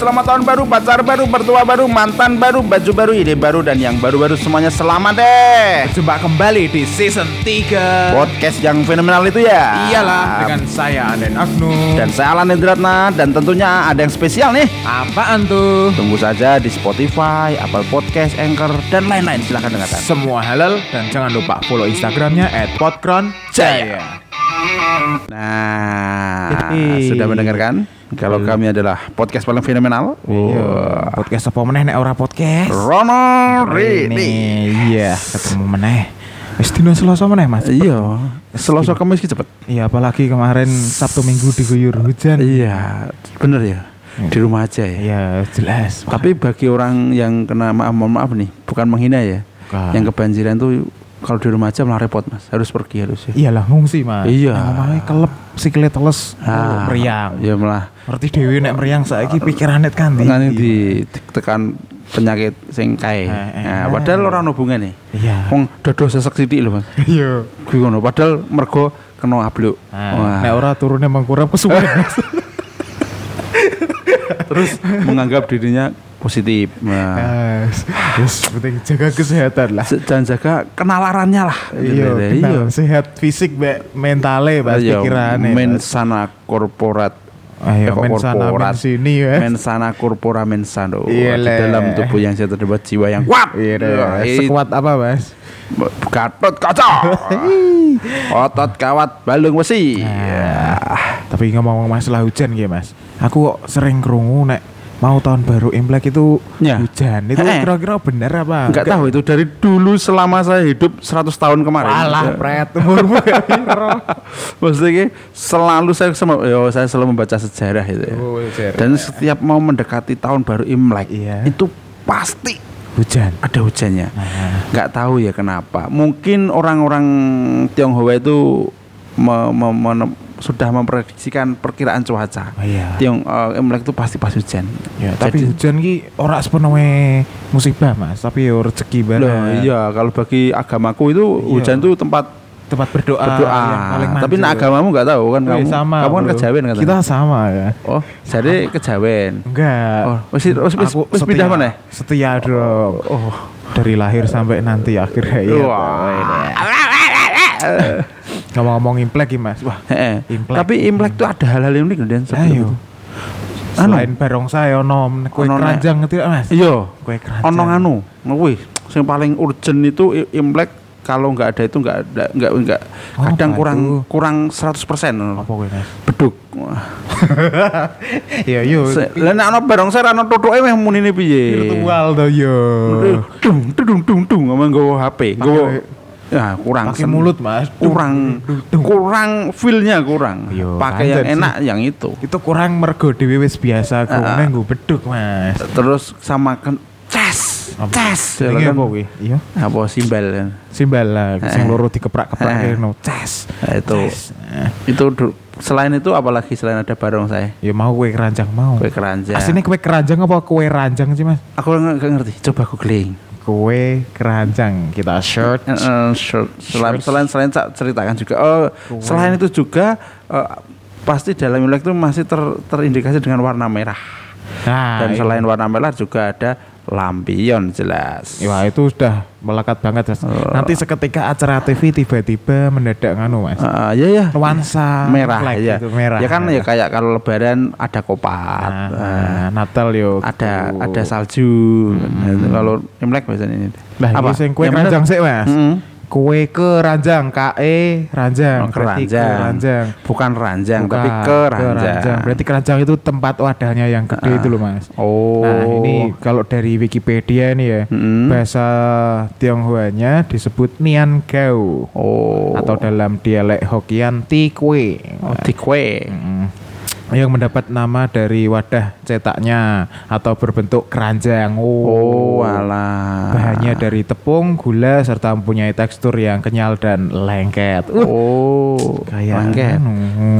selamat tahun baru, pacar baru, mertua baru, mantan baru, baju baru, ide baru, dan yang baru-baru semuanya selamat deh. Jumpa kembali di season 3 Podcast yang fenomenal itu ya. Iyalah dengan saya Aden Agnu Dan saya Alan Indratna dan tentunya ada yang spesial nih. Apaan tuh? Tunggu saja di Spotify, Apple Podcast, Anchor, dan lain-lain. Silahkan dengarkan. Semua halal dan jangan lupa follow Instagramnya at Jaya. Nah, sudah mendengarkan? Kalau kami adalah podcast paling fenomenal. Iya, Wah. podcast apa meneh nek ora podcast? Rono Ini Rini. iya ketemu meneh. Wis dino Selasa meneh Mas. Iya, Selasa Kamis cepet. Iya apalagi kemarin Sabtu Minggu diguyur hujan. Iya, bener ya. Di rumah aja ya. Iya jelas. Tapi bagi orang yang kena maaf mohon maaf nih, bukan menghina ya. Bukan. Yang kebanjiran tuh kalau di rumah aja malah repot mas, harus pergi harus ya. Iyalah ngungsi Mas. Iya. Yang omahnya kelep sikile teles Ah, meriang. Ya malah Ngerti dewi nek meriang saiki pikirane kan kan di tekan penyakit sing kae. Eh, eh, Nah, eh. padahal ora ono hubungane. Iya. Wong dodo sesek sithik lho Mas. Iya. Kuwi ngono, padahal mergo kena abluk. Nah, nek ora turune mengkurap kesuwen. terus menganggap dirinya positif. Nah, Yes, yes, penting jaga kesehatan lah. dan jaga kenalarannya lah. Iya, kenal sehat fisik be mentale Mas Iya, pikirane. mensana korporat. Ayo Eh, men sana men sini ya. mensana corpora mensano Iya, di dalam tubuh yang sehat terdapat jiwa yang kuat. Iya, sekuat apa, Mas? gatot kaca. Otot kawat balung besi. Nah, Tapi ngomong masalah hujan ya, Mas. Aku kok sering krungu nek mau tahun baru Imlek itu Ya. hujan. Itu kira-kira bener apa? nggak tahu itu dari dulu selama saya hidup 100 tahun kemarin Walah, Ya. pret umurmu maksudnya selalu saya sem- yo, saya selalu membaca sejarah itu ya. Oh, sejarah. dan setiap mau mendekati tahun baru Imlek Iya. itu pasti Hujan. ada hujannya Nah, nggak tahu ya kenapa mungkin orang-orang Tionghoa itu me- me- me- sudah memprediksikan perkiraan cuaca oh iya. Tiong eh, Imlek itu pasti pas hujan Ya, tapi Jadi- hujan ki ora sepenuhnya musibah, Mas, tapi ya rezeki Loh, bareng. iya kalau bagi agamaku itu Iya. hujan itu tempat Tempat berdoa, berdoa yang paling tapi nak agamamu nggak tahu kan Wih, kamu sama. kamu kan bro. kejawen kan Kita sama ya. oh jadi kejawen Enggak. oh wis wis wis, pindah setia- mana Setia dong. oh Dari lahir sampai nanti akhir hayat. Ngomong-ngomong implek ya, Mas. Wah, Heeh. Imlek. Tapi Imlek itu ada hal-hal yang unik loh, Dan ayo. itu. Selain barongsai ono kue Ono nek- keranjang ngerti Mas? Iya. Kue keranjang. Ono anu, wih, yang paling urgent itu Imlek kalau nggak ada itu nggak ada nggak nggak Oh, kadang kurang itu? kurang 100% Apa kue, Mas? beduk. Iya, yo. Se- Lah nek ana barongsai ana totoke meh munine piye? Virtual to yo. Dung dung dung dung ngomong nggawa HP, nggawa ya kurang Pakai mulut, Mas. kurang kurang feel-nya kurang. Pakai yang sih. enak yang itu. Itu kurang mergo dhewe wis biasa Ah, ah. krungu nggo beduk, Mas. Terus samakan cas, cas. Ini Kan- apa kuwi? Iya. apa simbal kan. Simbal lah, sing Eh. loro dikeprak-keprak Eh. no. Ces. Nah, itu Ces. Eh. itu du- selain itu apalagi selain ada barong saya Ya mau kue keranjang mau. kue keranjang Aslinya kue keranjang apa kue ranjang sih mas? aku nggak ngerti coba googling Kue keranjang kita. Eh, eh, sure. selain selain selain tak ceritakan juga oh Kue. selain itu juga eh, pasti dalam Imlek itu masih ter, terindikasi dengan warna merah Nah, dan itu. selain warna merah juga ada lampion jelas Wah itu sudah melekat banget mas. Oh. Nanti seketika acara TV tiba-tiba mendadak nganu mas. Ah, ya ya Nuansa merah Imlek ya gitu, merah. ya kan ya kayak kalau lebaran ada kopat Nah, Ah, Natal yo. ada gitu. ada salju Nah, itu kalau Imlek biasanya ini Lah sing kue Yang bener? keranjang sih mas. Mm-mm. Kue keranjang, KE ranjang, Oh, berarti keranjang. keranjang. bukan ranjang Bukan, tapi keranjang. Berarti keranjang itu tempat wadahnya yang gede Ah. itu loh mas. oh Nah ini kalau dari Wikipedia nih ya Mm-mm. bahasa Tionghoanya disebut Nian Gao oh atau dalam dialek Hokkien Ti Kue. oh, tikwe Mm. Yang mendapat nama dari wadah cetaknya atau berbentuk keranjang. oh alah Bahannya dari tepung, gula serta mempunyai tekstur yang kenyal dan lengket. Uh, oh kayak lengket anu.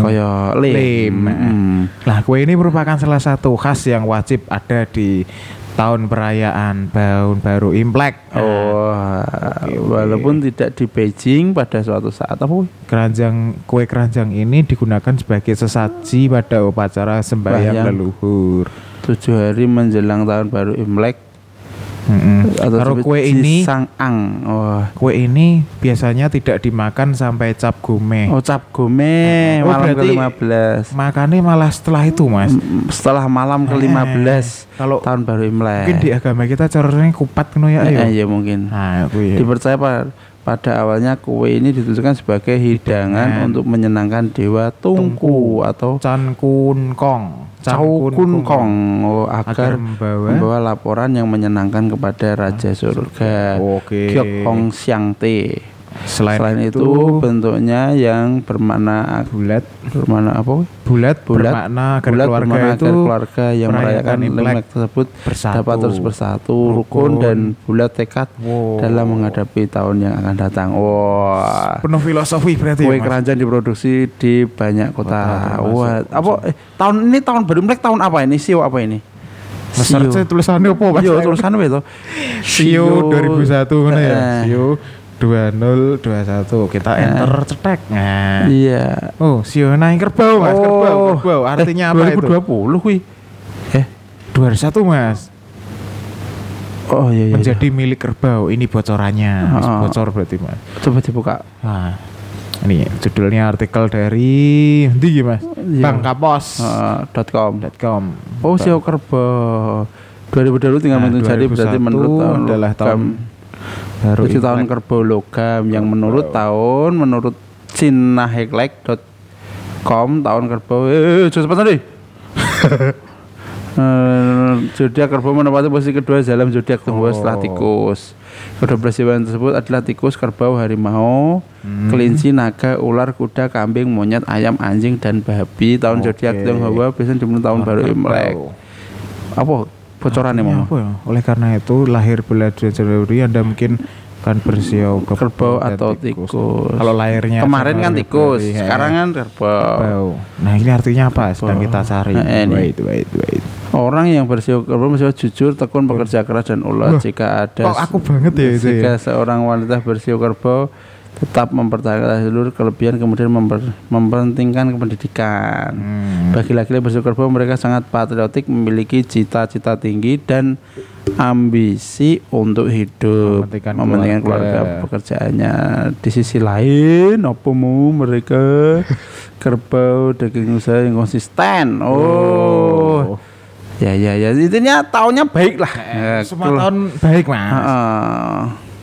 kayak lem, Lem. Mm. Nah, kue ini merupakan salah satu khas yang wajib ada di tahun perayaan tahun baru Imlek. Nah, Oh, oke. walaupun tidak di Beijing pada suatu saat apa? keranjang kue keranjang ini digunakan sebagai sesaji pada upacara sembahyang Sembahyang. leluhur. Tujuh hari menjelang tahun baru Imlek Mm-mm. Kalau disebut kue ini Jisang-ang. Wah. kue ini biasanya tidak dimakan sampai cap gome. Oh, cap gome Oh, malam berarti- ke-15. Makannya malah setelah itu, Mas. Setelah malam ke-15 Kalau tahun baru Imlek. mungkin di agama kita caranya kupat ngono ya. Eh, iya mungkin. Nah, kuwi. Dipercaya pa- pada awalnya kue ini ditujukan sebagai hidangan Hidangan. untuk menyenangkan dewa Tungku atau Chan Kun Kong. Chan Cau Kun Kong oh, agar agar membawa membawa laporan yang menyenangkan kepada Raja Surga Oke. Gyok Hong Siang Te. Selain, Selain, itu, bentuknya yang bermakna bulat bermakna apa? bulat Bulat, bermakna agar Bulat keluarga bermakna itu agar keluarga yang merayakan Imlek tersebut bersatu. dapat terus bersatu, Rukun. rukun dan bulat tekad Wow. dalam menghadapi tahun yang akan datang. Wah. penuh filosofi berarti Kue ya, keranjang diproduksi di banyak kota. Kota Wah, apa eh, tahun ini tahun baru Imlek tahun apa ini? Sio apa ini? Mas Sarce tulisannya apa? Yo tulisan apa itu? Sio 2001 mana ya? Eh, Sio 2021 kita Eh. enter cetek. Nah. Iya. Oh, Sio naik kerbau Mas, kerbau, kerbau. Artinya eh, apa itu? 2020 kuwi. Eh, 2001 Mas. oh iya iya. iya. Menjadi milik kerbau. Ini bocorannya. Mas, Ah. Bocor berarti Mas. Coba dibuka. Nah, ini judulnya artikel dari di Mas? Iya. Bang Kapos. Eh, .com. .com. Oh, Sio Kerbau. 2020 tinggal Nah, jari berarti 2001 menurut tahun adalah tahun baru Tujuh tahun kerbau logam yang menurut tahun menurut cinaheklek.com tahun kerbau eh eh, cepat tadi Eh, zodiak kerbau menempati posisi kedua dalam zodiak setelah Oh. tikus. Kedua hewan tersebut adalah tikus, kerbau, harimau, Hmm. kelinci, naga, ular, kuda, kambing, monyet, ayam, anjing, dan babi. Tahun Oke. zodiak Tionghoa biasanya dimulai tahun baru Imlek. Apa bocorannya Artinya mau? ya? Oleh karena itu lahir bulan Januari Anda mungkin kan bersiau Kerbau atau tikus. Kalau lahirnya Kemarin kan tikus, Februari, sekarang ya. kan kerbau. kerbau. Nah ini artinya apa? Sedang kita cari. Eh, ini. Wait, wait, wait. Orang yang bersio kerbau bersio jujur, tekun, bekerja keras dan ulet. Wah, Jika ada kok aku banget ya itu Jika ya? seorang wanita bersio kerbau tetap mempertahankan seluruh kelebihan kemudian memper, mempentingkan pendidikan. Hmm. Bagi laki-laki bersio kerbau mereka sangat patriotik, memiliki cita-cita tinggi dan ambisi untuk hidup, Mementingkan mementingkan keluarga. keluarga pekerjaannya. Di sisi lain, apa mau mereka kerbau daging usaha yang konsisten. Oh. Ya ya ya, intinya tahunnya baik lah. Eh, Ya, semua tahun baik mas. Heeh.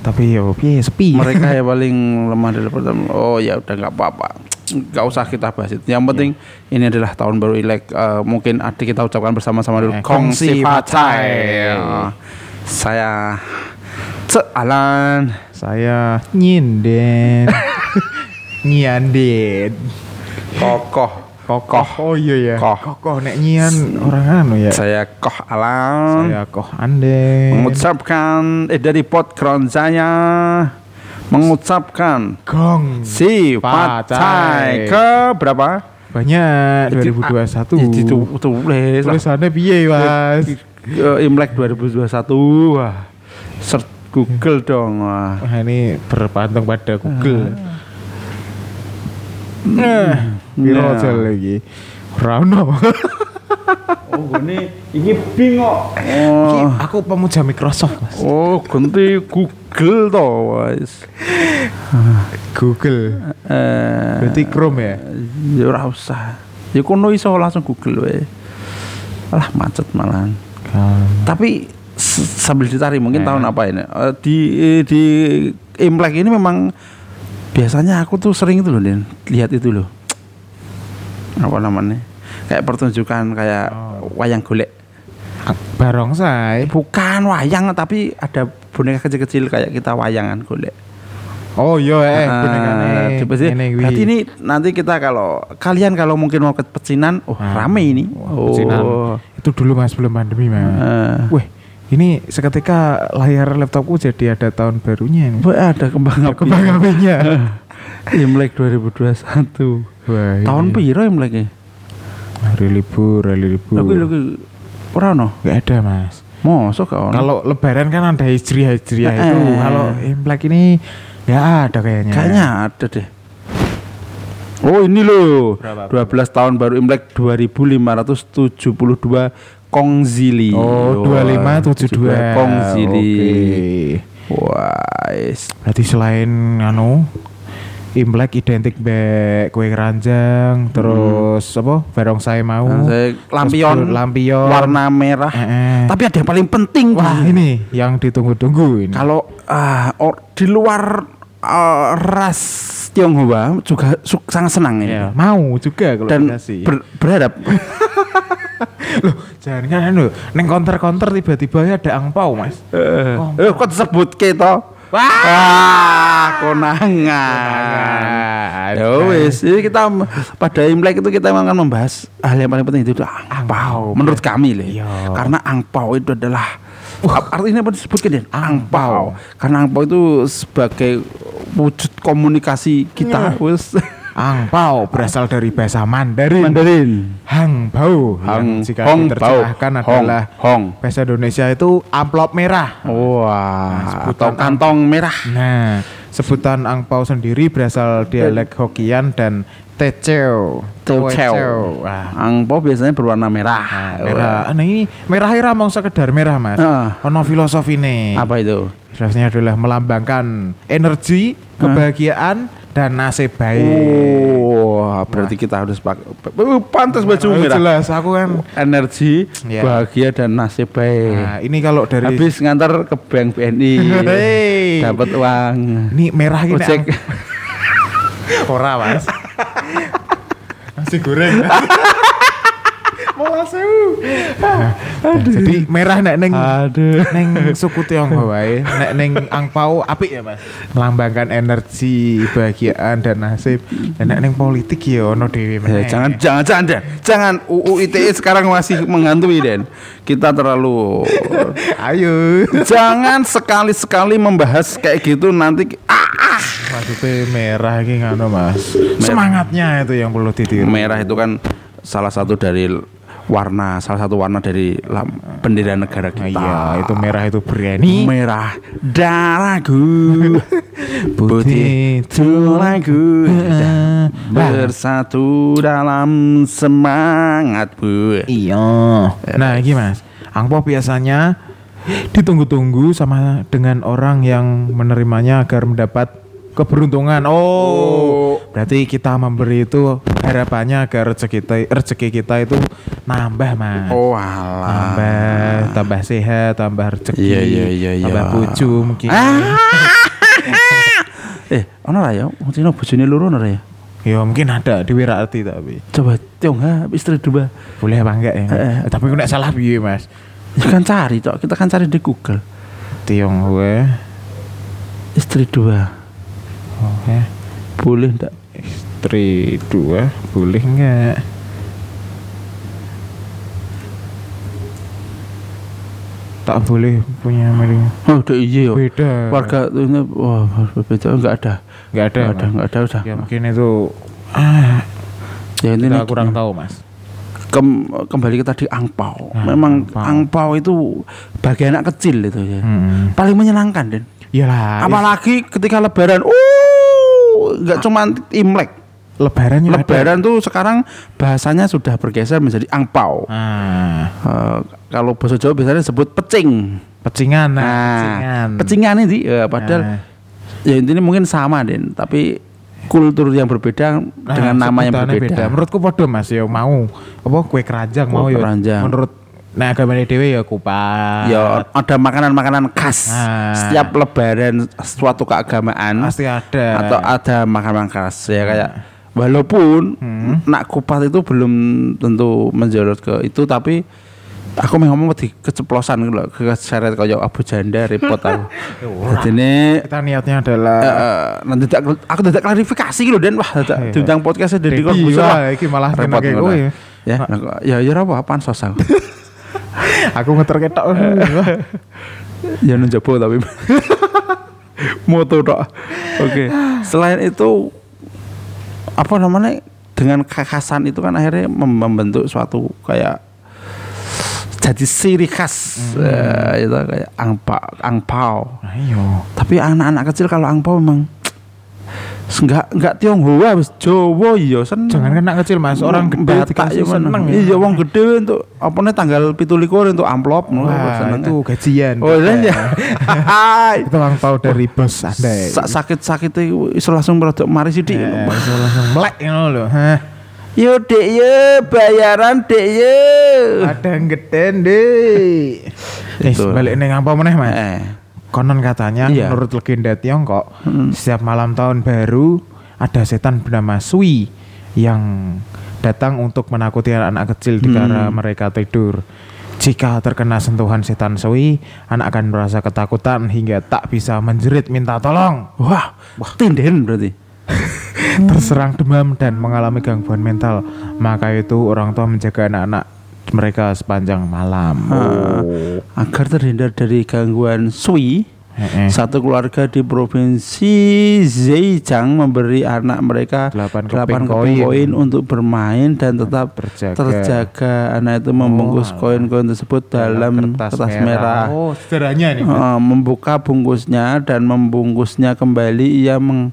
Tapi yo piye sepi. mereka yang paling lemah dari pertama. Oh ya udah nggak apa-apa, nggak usah kita bahas itu. Yang penting ini adalah tahun baru Imlek. Eh, mungkin adik kita ucapkan bersama-sama dulu. Eh, Kongsi kongsi Facai. facai. Eh, Saya Cek Alan. Saya nyinden. Nyanden. Kokoh. Kokoh. Oh iya ya. Koh. Kokoh nek nyian orang anu ya. Saya Koh Alan. Saya koh ande. mengucapkan eh dari podcast saya mengucapkan gong. si. Facai ke berapa? Banyak Itu 2021. Itu tulis. Tulisannya piye, Mas? Eh, Imlek 2021 wah search Google dong wah Wah, ini berpantung pada Google. Nah, piro Nah. aja lagi. Rano. oh ini ini bingung Iki oh, aku pemuja Microsoft, Mas. oh ganti Google toh wis Google. eh Berarti Chrome ya? ya ora usah ya kono iso langsung Google wae alah macet malahan tapi s- sambil dicari mungkin Eh. tahun apa ini Eh, di di Imlek ini memang biasanya aku tuh sering itu loh Den lihat itu loh apa namanya kayak pertunjukan kayak Oh. wayang golek Barongsai. bukan wayang tapi ada boneka kecil-kecil kayak kita wayangan golek Oh iya eh coba sih. Ngene kuwi. berarti ini nanti kita kalau kalian kalau mungkin mau ke pecinan oh Ah. rame ini oh pecinan. Itu dulu Mas belum pandemi, Mas. Eh. Wih, ini seketika layar laptopku jadi ada tahun barunya ini. Wah, ada kembang api Kembang apinya. Imlek 2021 Wah, tahun ini piro Imlek e? hari libur, hari libur. Lagi lagi ora ono. Gak ada, Mas. Mosok gak ono. Kalau lebaran kan ada hijriah hijriah Eh. itu. Kalau Imlek ini nggak ada kayaknya. Kayaknya ada deh. Oh ini loh, Berapa? 12 tahun baru Imlek 2572 Kongzili. Oh, 2572. Kongzili. Oke. Wah, is. Berarti selain anu Imlek identik be kue keranjang, terus apa? Barongsai mau. Saya lampion, lampion. warna merah. Eh, eh. Tapi ada yang paling penting. Wah, ini yang ditunggu-tunggu ini. Kalau ah, or- di luar ah, ras Tionghoa juga su- sangat senang ini. ya, mau juga kalau Dan dikasih. ber- berharap Loh, jangan kan anu, neng counter-counter tiba-tiba ya ada angpau, Mas. Oh. Eh, kok disebut kita? Wah, konangan. Ya wis, kita pada Imlek itu kita akan membahas hal yang paling penting itu adalah angpau. Menurut kami loh. Iya. Karena angpau itu adalah Ap- artinya apa disebutkan Den? Angpau. Karena angpau itu sebagai wujud komunikasi kita wis Angpau berasal dari bahasa Mandarin. Mandarin. Hangbao Hang- yang jika Hong diterjemahkan Bao. Adalah Hong. bahasa Indonesia itu amplop merah. Wah, sebutan atau kantong merah. Nah, sebutan angpau sendiri berasal dialek Hokkien dan Teceo. Teceo. Wah, Angpau biasanya berwarna merah. merah. Nah, ini merah ira mau sekedar merah, Mas. Ah. Ono filosofi nih. Apa itu? Filosofnya adalah melambangkan energi, kebahagiaan dan nasib baik. Oh, berarti kita harus pakai pantas baju merah. Jelas, aku kan. Energi, Iya. bahagia dan nasib baik. Nah, ini kalau dari Habis ngantar ke bank BNI, Hei. dapat uang. ini merah gini. Ojek. Ora, Mas. Nasi goreng. Sewu. Jadi merah nek neng Aduh. neng suku Tionghoa wae, nek neng angpau apik ya, Mas. Melambangkan energi, kebahagiaan dan nasib. Dan nek neng politik ya ono dhewe Ya, meneh. jangan jangan jangan Den. jangan UU ITE sekarang masih menghantui Den. Kita terlalu Ayo. jangan sekali-sekali membahas kayak gitu nanti ah, Maksudnya merah iki ngono, Mas. Semangatnya itu yang perlu ditiru. merah itu kan salah satu dari warna salah satu warna dari bendera negara Nah, kita. iya, itu merah itu berani. merah darahku putih tulangku bersatu dalam semangatku Iya. Nah, ini Mas. Angpau biasanya ditunggu-tunggu sama dengan orang yang menerimanya agar mendapat keberuntungan. Oh, berarti kita memberi itu harapannya agar rezeki kita, rezeki kita itu nambah, Mas. oh alah Tambah, tambah sehat, tambah rezeki, Iya, iya, iya, iya. tambah bojo mungkin. eh ono ra ya wong Cina bojone loro ono ya Ya mungkin ada di Wirarti tapi coba Tionghoa istri dua boleh apa enggak ya? Eh, eh. Tapi nek salah piye, Mas? ya kan cari cok kita kan cari di Google Tionghoa. istri dua Oke. boleh ndak Istri dua boleh nggak? Tak boleh punya milik oh udah iya yo beda. warga ini wah beda enggak ada nggak ada. enggak ada enggak ada udah Ya mungkin itu ah ya ini kita kurang tahu mas. Kem- kembali ke tadi angpau Nah, memang angpau. angpau itu bagi anak kecil itu ya Hmm. paling menyenangkan Den Iyalah. apalagi ketika lebaran uh nggak cuma imlek lebaran juga ada. lebaran tuh sekarang bahasanya sudah bergeser menjadi angpau Ah, Eh, kalau bahasa Jawa biasanya disebut pecing pecingan. Nah, nah pecingan. pecingan ini ya, padahal Nah. ya intinya mungkin sama Den tapi kultur yang berbeda Nah, dengan nama yang berbeda Menurutku podo Mas ya mau apa kue keranjang mau ya. keranjang. Menurut nah agama dewe ya kupat. Ya ada makanan-makanan khas Ah. setiap lebaran suatu keagamaan pasti ada. atau ada makanan khas ya kayak walaupun Hmm. nak kupat itu belum tentu menjorot ke itu tapi aku mau ngomong di keceplosan loh keseret kayak Abu Janda repot aku jadi ini kita niatnya adalah eh, nanti tidak aku tidak klarifikasi gitu dan wah tidak Iya. diundang podcastnya dari wah iki malah repot ngono. kowe. ya nah, ya ya apa apaan sos aku ngeter ketok. ya nunjabo tapi moto tok oke selain itu apa namanya dengan kekhasan itu kan akhirnya mem- membentuk suatu kayak jadi ciri khas eh, itu kayak angpa angpau. Ayo. Tapi anak-anak kecil kalau angpau memang enggak enggak Tionghoa wis Jawa iya seneng. Jangan anak kecil mas, orang gede Batak dikasih ya seneng ya. Iya wong gede untuk apa nih tanggal 17 untuk amplop ngono, seneng. itu gajian. Oh iya ya. Itu ulang tahun dari bos anda. Sak sakit-sakit itu iso langsung merodok mari sithik. Eh, itu langsung melek ngono lho. Yo dek yo bayaran dek yo. Ada deh. Eh, Betul. balik nih apa meneh mas? Konon katanya Iya. menurut legenda Tiongkok, Hmm. setiap malam tahun baru ada setan bernama Sui yang datang untuk menakuti anak-anak kecil di kala mereka tidur. Jika terkena sentuhan setan Sui, anak akan merasa ketakutan hingga tak bisa menjerit minta tolong. Wah, wah tinden berarti. terserang demam dan mengalami gangguan mental. Maka itu orang tua menjaga anak-anak mereka sepanjang malam. Oh. Agar terhindar dari gangguan sui, Eh, eh. satu keluarga di provinsi Zhejiang memberi anak mereka Delapan keping keping koin. koin untuk bermain dan tetap Terjaga. terjaga. Anak itu membungkus alah. koin-koin tersebut dalam kertas, merah. Oh, sederhananya nih. Eh, membuka bungkusnya dan membungkusnya kembali ia meng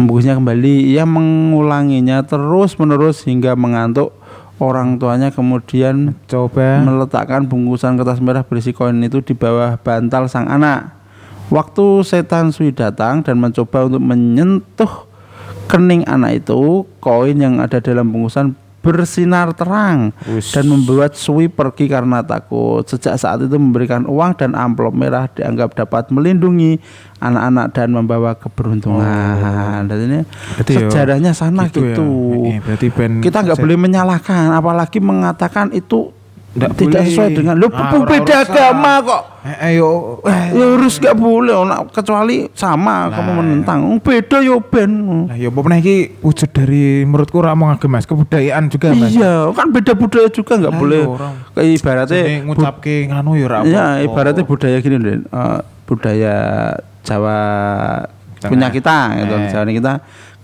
membungkusnya kembali ia mengulanginya terus menerus hingga mengantuk orang tuanya kemudian Coba. meletakkan bungkusan kertas merah berisi koin itu di bawah bantal sang anak waktu setan Sui datang dan mencoba untuk menyentuh kening anak itu koin yang ada dalam bungkusan bersinar terang Ush. dan membuat Sui pergi karena takut. Sejak saat itu memberikan uang dan amplop merah dianggap dapat melindungi anak-anak dan membawa keberuntungan. Dan ini Berarti yo, sejarahnya sana gitu gitu. ya. Eh, berarti ben Kita nggak boleh menyalahkan, apalagi mengatakan itu Nggak tidak boleh. sesuai dengan lu Ah, beda agama kok. Eh, ayo. Eh, Ya harus nggak boleh, nak kecuali sama kamu menentang. Oh, Beda yo ben. Lah ya apa meneh iki wujud dari menurutku ora mau ngagem Mas, kebudayaan juga Mas. Iya, kan beda budaya juga nggak Lah, boleh. iya. Kayak ibaratnya ngucapke nganu ya ora Ya, apa-apa. ibaratnya budaya gini Den. Eh, budaya Jawa Tengah. punya kita gitu. Eh. Jawa kita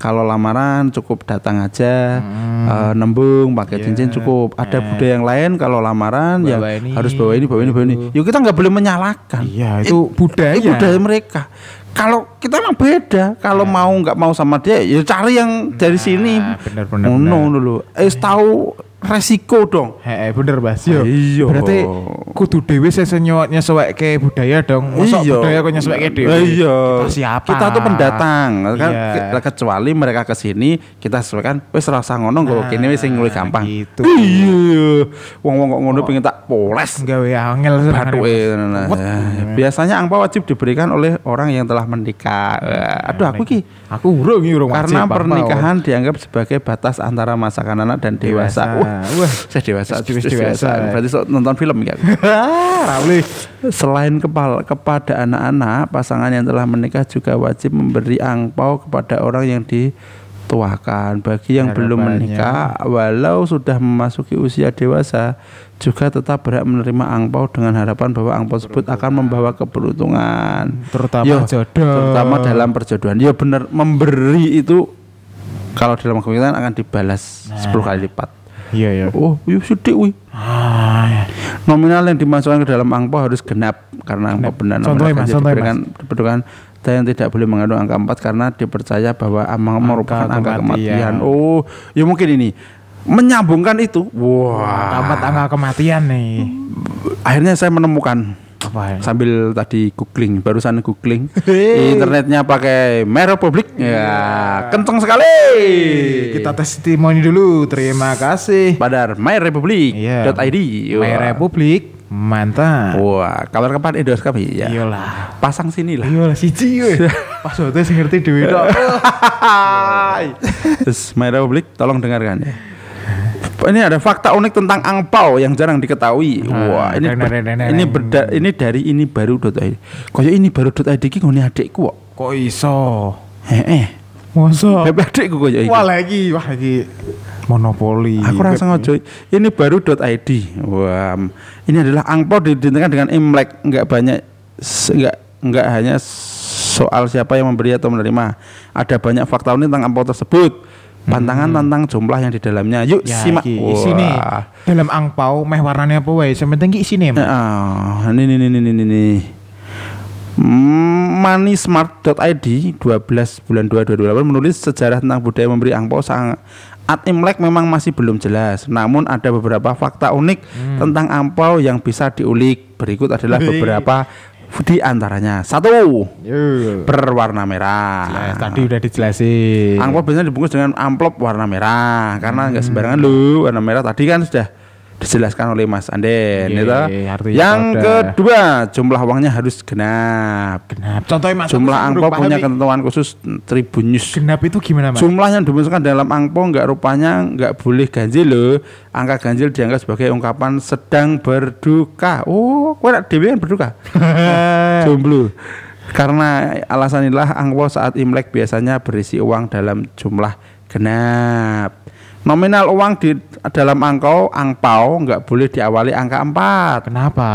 kalau lamaran cukup datang aja, Hmm. eh, nembung pakai Iya. cincin cukup. Ada Eh. budaya yang lain kalau lamaran ya Bawa ini, harus bawa ini, bawa ini, bawa ini. itu. Yuk kita nggak boleh menyalahkan. Iya, itu budaya. Itu budaya mereka. Kalau kita emang beda, kalau mau nggak mau sama dia, ya cari yang dari sini. Nah, bener, bener, Oh, no, bener. dulu. Eh tahu resiko dong. Heeh, bener Mas. Yo. Iya. Berarti kudu dhewe sing nyesuaikke budaya dong. Mosok budaya kok nyesuaikke dhewe. Iya. Kita siapa? Kita tuh pendatang. Kan Iya. ke- kecuali mereka ke sini kita sesuaikan wis rasa ngono Nah, kene wis sing luwih gampang. gitu. Iya. Wong-wong kok ngono pengen tak poles gawe angel Mas. nah, Wet. ya. Biasanya angpau wajib diberikan oleh orang yang telah menikah. Wah, Aduh aku ki Aku urung urung karena pernikahan dianggap sebagai batas antara masa kanak-kanak dan dewasa. Dewasa. Wah, Wah. saya dewasa, wis dewasa. Berarti so, nonton film ya. Ra boleh. Selain kepal, kepada anak-anak, pasangan yang telah menikah juga wajib memberi angpau kepada orang yang dituakan. Bagi yang belum Harapannya. menikah, walau sudah memasuki usia dewasa, juga tetap berhak menerima angpau dengan harapan bahwa angpau tersebut akan membawa keberuntungan. Terutama Yo, jodoh. Terutama dalam perjodohan. Ya benar, memberi itu kalau dalam kemudian akan dibalas 10 kali lipat. Iya ya. Oh, yuk sedih wih. Ah, ya. Nominal yang dimasukkan ke dalam angpau harus genap karena angpau benar Contohnya, Mas, contohnya, diberikan dan yang tidak boleh mengandung angka 4 karena dipercaya bahwa amang merupakan angka kematian. kematian. Oh, ya mungkin ini menyambungkan itu. Wah. Tamat angka kematian nih. Akhirnya saya menemukan Apa ya? sambil tadi googling, barusan googling internetnya pakai Merepublik. Ya, kenceng sekali. Kita testimoni dulu. Terima kasih. Padar myrepublik.id. Iya. My Republik. Mantap. Wah, kabar kapan endorse kami ya. Iyalah. Pasang sini lah. Iyalah siji we. Pas hotel sing ngerti dhewe tok. Terus My Republic tolong dengarkan ya. Ini ada fakta unik tentang angpau yang jarang diketahui. Wah, ini ber- ini berda, ini dari ini baru.id. Kaya ini baru.id ki ngene adikku kok. Kok iso? Heeh. Masa? Bebe adikku kaya iki. Wah lagi, wah lagi monopoli. Aku rasa ngojo. Ini baru.id. Wah, ini adalah angpau didentikan dengan Imlek, enggak banyak enggak enggak hanya soal siapa yang memberi atau menerima. Ada banyak fakta unik tentang angpau tersebut. Pantangan tentang jumlah yang di dalamnya. Yuk Ya, simak. iki isine dalam angpau meh warnanya apa wae, sing penting ki isine. Ah, ini ini ini ini ini. Hmm, Moneysmart.id 12 bulan 2 2028 menulis sejarah tentang budaya memberi angpau saat Imlek memang masih belum jelas. Namun ada beberapa fakta unik tentang angpau yang bisa diulik. Berikut adalah beberapa di antaranya. Satu, berwarna merah. Jelas, tadi udah dijelasin. Amplop biasanya dibungkus dengan amplop warna merah karena nggak sembarangan lu warna merah tadi kan sudah dijelaskan oleh Mas Anden Iya, itu. artinya Yang kedua, jumlah uangnya harus genap. Genap. Contohnya Mas. Jumlah paham punya ketentuan khusus tribunus. Genap itu gimana, Mas? Jumlah yang dimasukkan dalam angpau nggak rupanya nggak boleh ganjil loh. Angka ganjil dianggap sebagai ungkapan sedang berduka. Oh, kue nak dewi kan berduka. Jomblo. Karena alasan inilah angpau saat Imlek biasanya berisi uang dalam jumlah genap. Nominal uang di dalam angpau angpau nggak boleh diawali angka 4. Kenapa?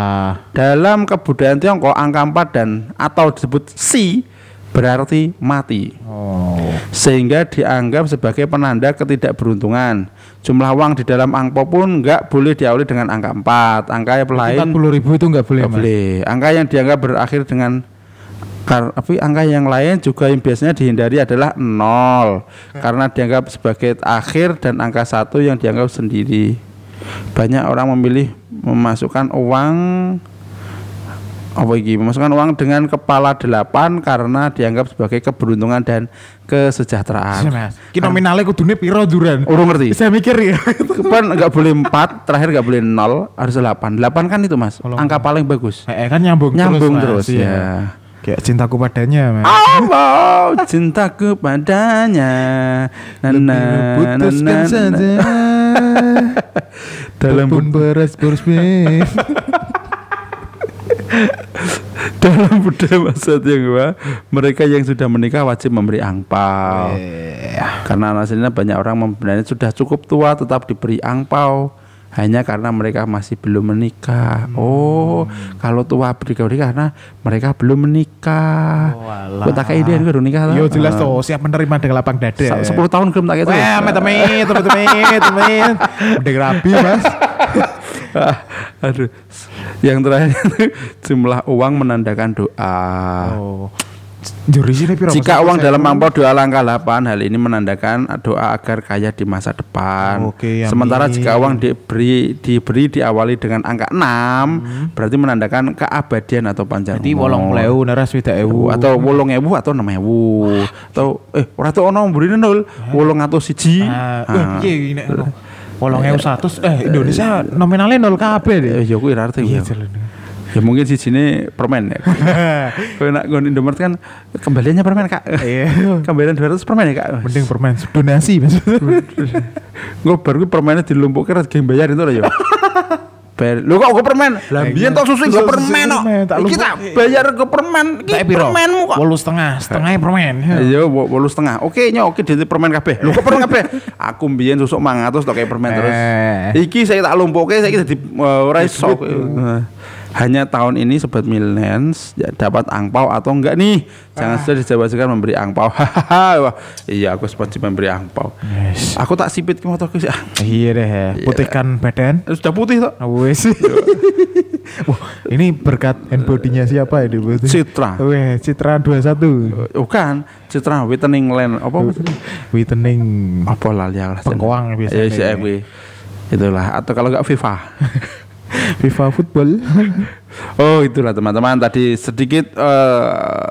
Dalam kebudayaan Tiongkok angka 4 dan atau disebut si berarti mati Oh. sehingga dianggap sebagai penanda ketidakberuntungan. Jumlah uang di dalam angpau pun nggak boleh diawali dengan angka 4. Angka yang lain 40 ribu itu nggak boleh, nggak boleh. Angka yang dianggap berakhir dengan kar- tapi angka yang lain juga yang biasanya dihindari adalah nol karena dianggap sebagai akhir dan angka satu yang dianggap sendiri. Banyak orang memilih memasukkan uang apa iki memasukkan uang dengan kepala delapan karena dianggap sebagai keberuntungan dan kesejahteraan. Iya, Mas. Ki nominalnya kudune piro duran? Urung ngerti. Saya mikir ya. Kan nggak boleh empat, terakhir nggak boleh nol, harus delapan. Delapan kan itu mas, angka paling bagus. Eh kan nyambung, Nyambung terus, terus, Mas. ya. Kayak cintaku padanya, Mas. Oh, cintaku padanya. Na, na, na, Putuskan na, saja. Dalam Tepung beras dalam budaya masa Tionghoa, mereka yang sudah menikah wajib memberi angpau. Karena alasannya banyak orang membenarnya sudah cukup tua tetap diberi angpau hanya karena mereka masih belum menikah. Oh, kalau tua berdikah karena mereka belum menikah. Oh. Kok tak ide baru nikah Yo jelas Ah. tuh siap menerima dengan lapang dada. 10 tahun belum tak kayak Wah, met met met met met. Udah rapi, Mas. Aduh. Yang terakhir jumlah uang menandakan doa. Oh. Jika uang dalam amplop doa langkah 8, hal ini menandakan doa agar kaya di masa depan. Oke, amin. Sementara jika uang diberi diberi diawali dengan angka 6, berarti menandakan keabadian atau panjang Jadi umur. wolong lewu naras wida ewu. atau wolong ewu atau enam ewu atau eh ora tuh ono mburi nol wolong atau siji Ah, Ah. eh, piye ini? Wolong ewu satu. Eh Indonesia nominalnya nol kabeh deh. eh ya kuwi arti ya. Iya, jalan. Ya mungkin sijine permen ya kalau nak nggon Indomaret kan kembaliannya permen kak Iya. kembalian 200 permen ya kak Mending permen donasi Mas. Gue baru gue permennya dilumpukin harus game bayarin tuh ya. Bayar. Lu kok gue permen? Lah biyen tok susu gue Susu permen kok. lumpuk. bayar ke permen. Iki permenmu kok. Wolu setengah, setengahnya permen. Iya, wolu setengah. Oke, nyok, oke, jadi permen kabeh. Lu kok permen kabeh? Aku mbiyen susuk mangatus tok kayak permen terus. Eh. Iki saya tak lumpuke, saya dadi uh, ora iso. Eh, Hanya tahun ini sobat millennials ya, dapat angpau atau enggak nih? Jangan sudah dijawabkan memberi angpau. Hahaha. Iya aku wajib memberi angpau. Yes. Aku tak sipit ke motorku sih. Ah, Iya deh, putihkan badan. sudah putih tok. Wes. Wah, ini berkat hand body-nya siapa ini? Bu? Citra. Weh, Citra 21. Bukan, Citra Whitening Land apa? Whitening Apa lah. Bengkoang biasanya. Ya, si Ewi. Itulah atau kalau enggak FIFA. FIFA football. Oh, itulah teman-teman tadi sedikit eh,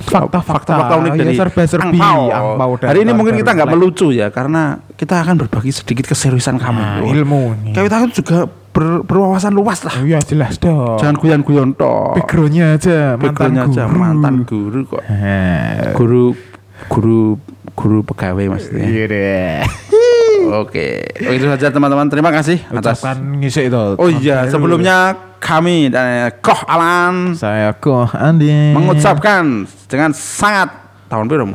Fakta-fakta. unik Ya, dari serba-serbi, angpau dan Hari ini mungkin kita nggak melucu ya karena kita akan berbagi sedikit keseriusan kamu. Nah, ilmu. Kita kan juga ber- berwawasan luas lah. Iya jelas dong. Jangan guyon-guyon toh. Backgroundnya aja mantan Backgroundnya aja guru. mantan guru kok. Guru guru guru pegawai maksudnya. Iya deh. Oke, oh, itu saja teman-teman. Terima kasih atas. Ucapkan ngisik itu. Oh iya, sebelumnya kami dan Koh Alan saya kok Andi mengucapkan dengan sangat tahun berapa?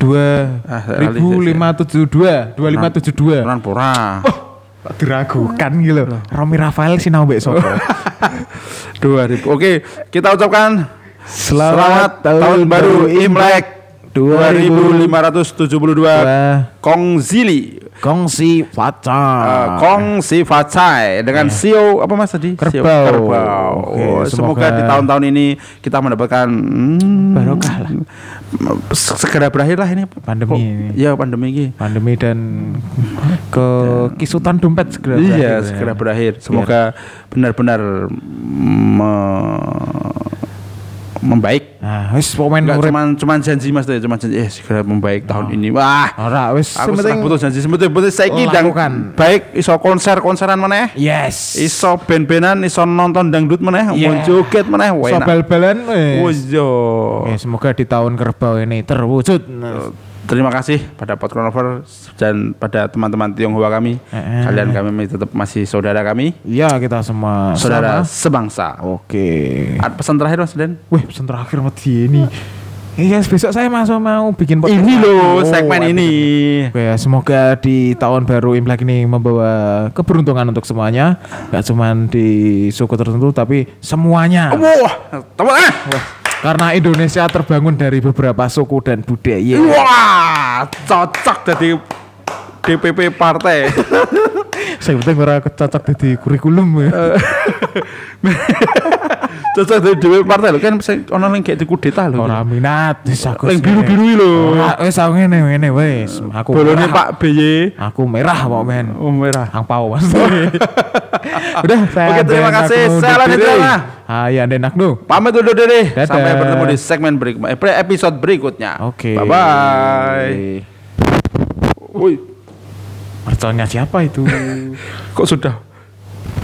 dua Ah, ribu lima tujuh dua dua lima tujuh dua pura. diragukan gitu Romi Rafael sinau mbek sopo 2000. Oke, kita ucapkan Selamat, tahun baru Imlek. 2572 Wah. Kong Zili Kongsi Faca. Eh, Kong Si Facai dengan Sio apa mas tadi? Kerbau. Kerbau. Oke, Oh, semoga, semoga- di tahun-tahun ini kita mendapatkan hmm, Barokah lah. se- Segera berakhir lah ini Pandemi ini. Iya pandemi ini. Pandemi dan ke kisutan dompet segera Iya berakhir ya. segera berakhir. Semoga benar-benar me- membaik. Nah, wis pemain urip. cuman cuman janji mas tuh, cuman janji eh segera membaik tahun ini. Wah, Ora wis aku penting butuh janji sebentar betul saiki dang lakukan. baik iso konser-konseran meneh. Yes. Iso band-bandan, iso nonton dangdut meneh, Yeah. mau joget meneh, wah, So enak. bal-balan wis. Wis yo. Oke, semoga di tahun kerbau ini terwujud. Nah, Terima kasih pada Podconover dan pada teman-teman Tionghoa kami. Eh, eh. Kalian kami masih tetap masih saudara kami, Iya, kita semua saudara sama. sebangsa. Oke. Ada pesan terakhir Mas Den? Wih, pesan terakhir mati ini. Iya, besok saya masuk mau bikin podcast Ini loh lagi. segmen Oh, ini. Oke, ya, semoga di tahun baru Imlek ini membawa keberuntungan untuk semuanya. Gak cuma di suku tertentu, tapi semuanya. Wah, teman ah. Karena Indonesia terbangun dari beberapa suku dan budaya. Wah, cocok jadi DPP partai. Saya penting ora cocok di kurikulum ya. cocok jadi DPP partai lho kan bisa ono kayak dikudeta lho. Ora minat wis aku. Yang biru-biru lho. Ora wis aku ngene ngene wis. Aku Bolone. Pak BY. Aku merah kok men. Oh merah. Angpau mas. Udah saya Oke, terima kasih. Saya diri. Rama. Hai Andenak nu. Pamit undur diri. Sampai bertemu di segmen berikutnya, episode berikutnya. Oke. Bye bye. Woi, Merconnya siapa itu? kok sudah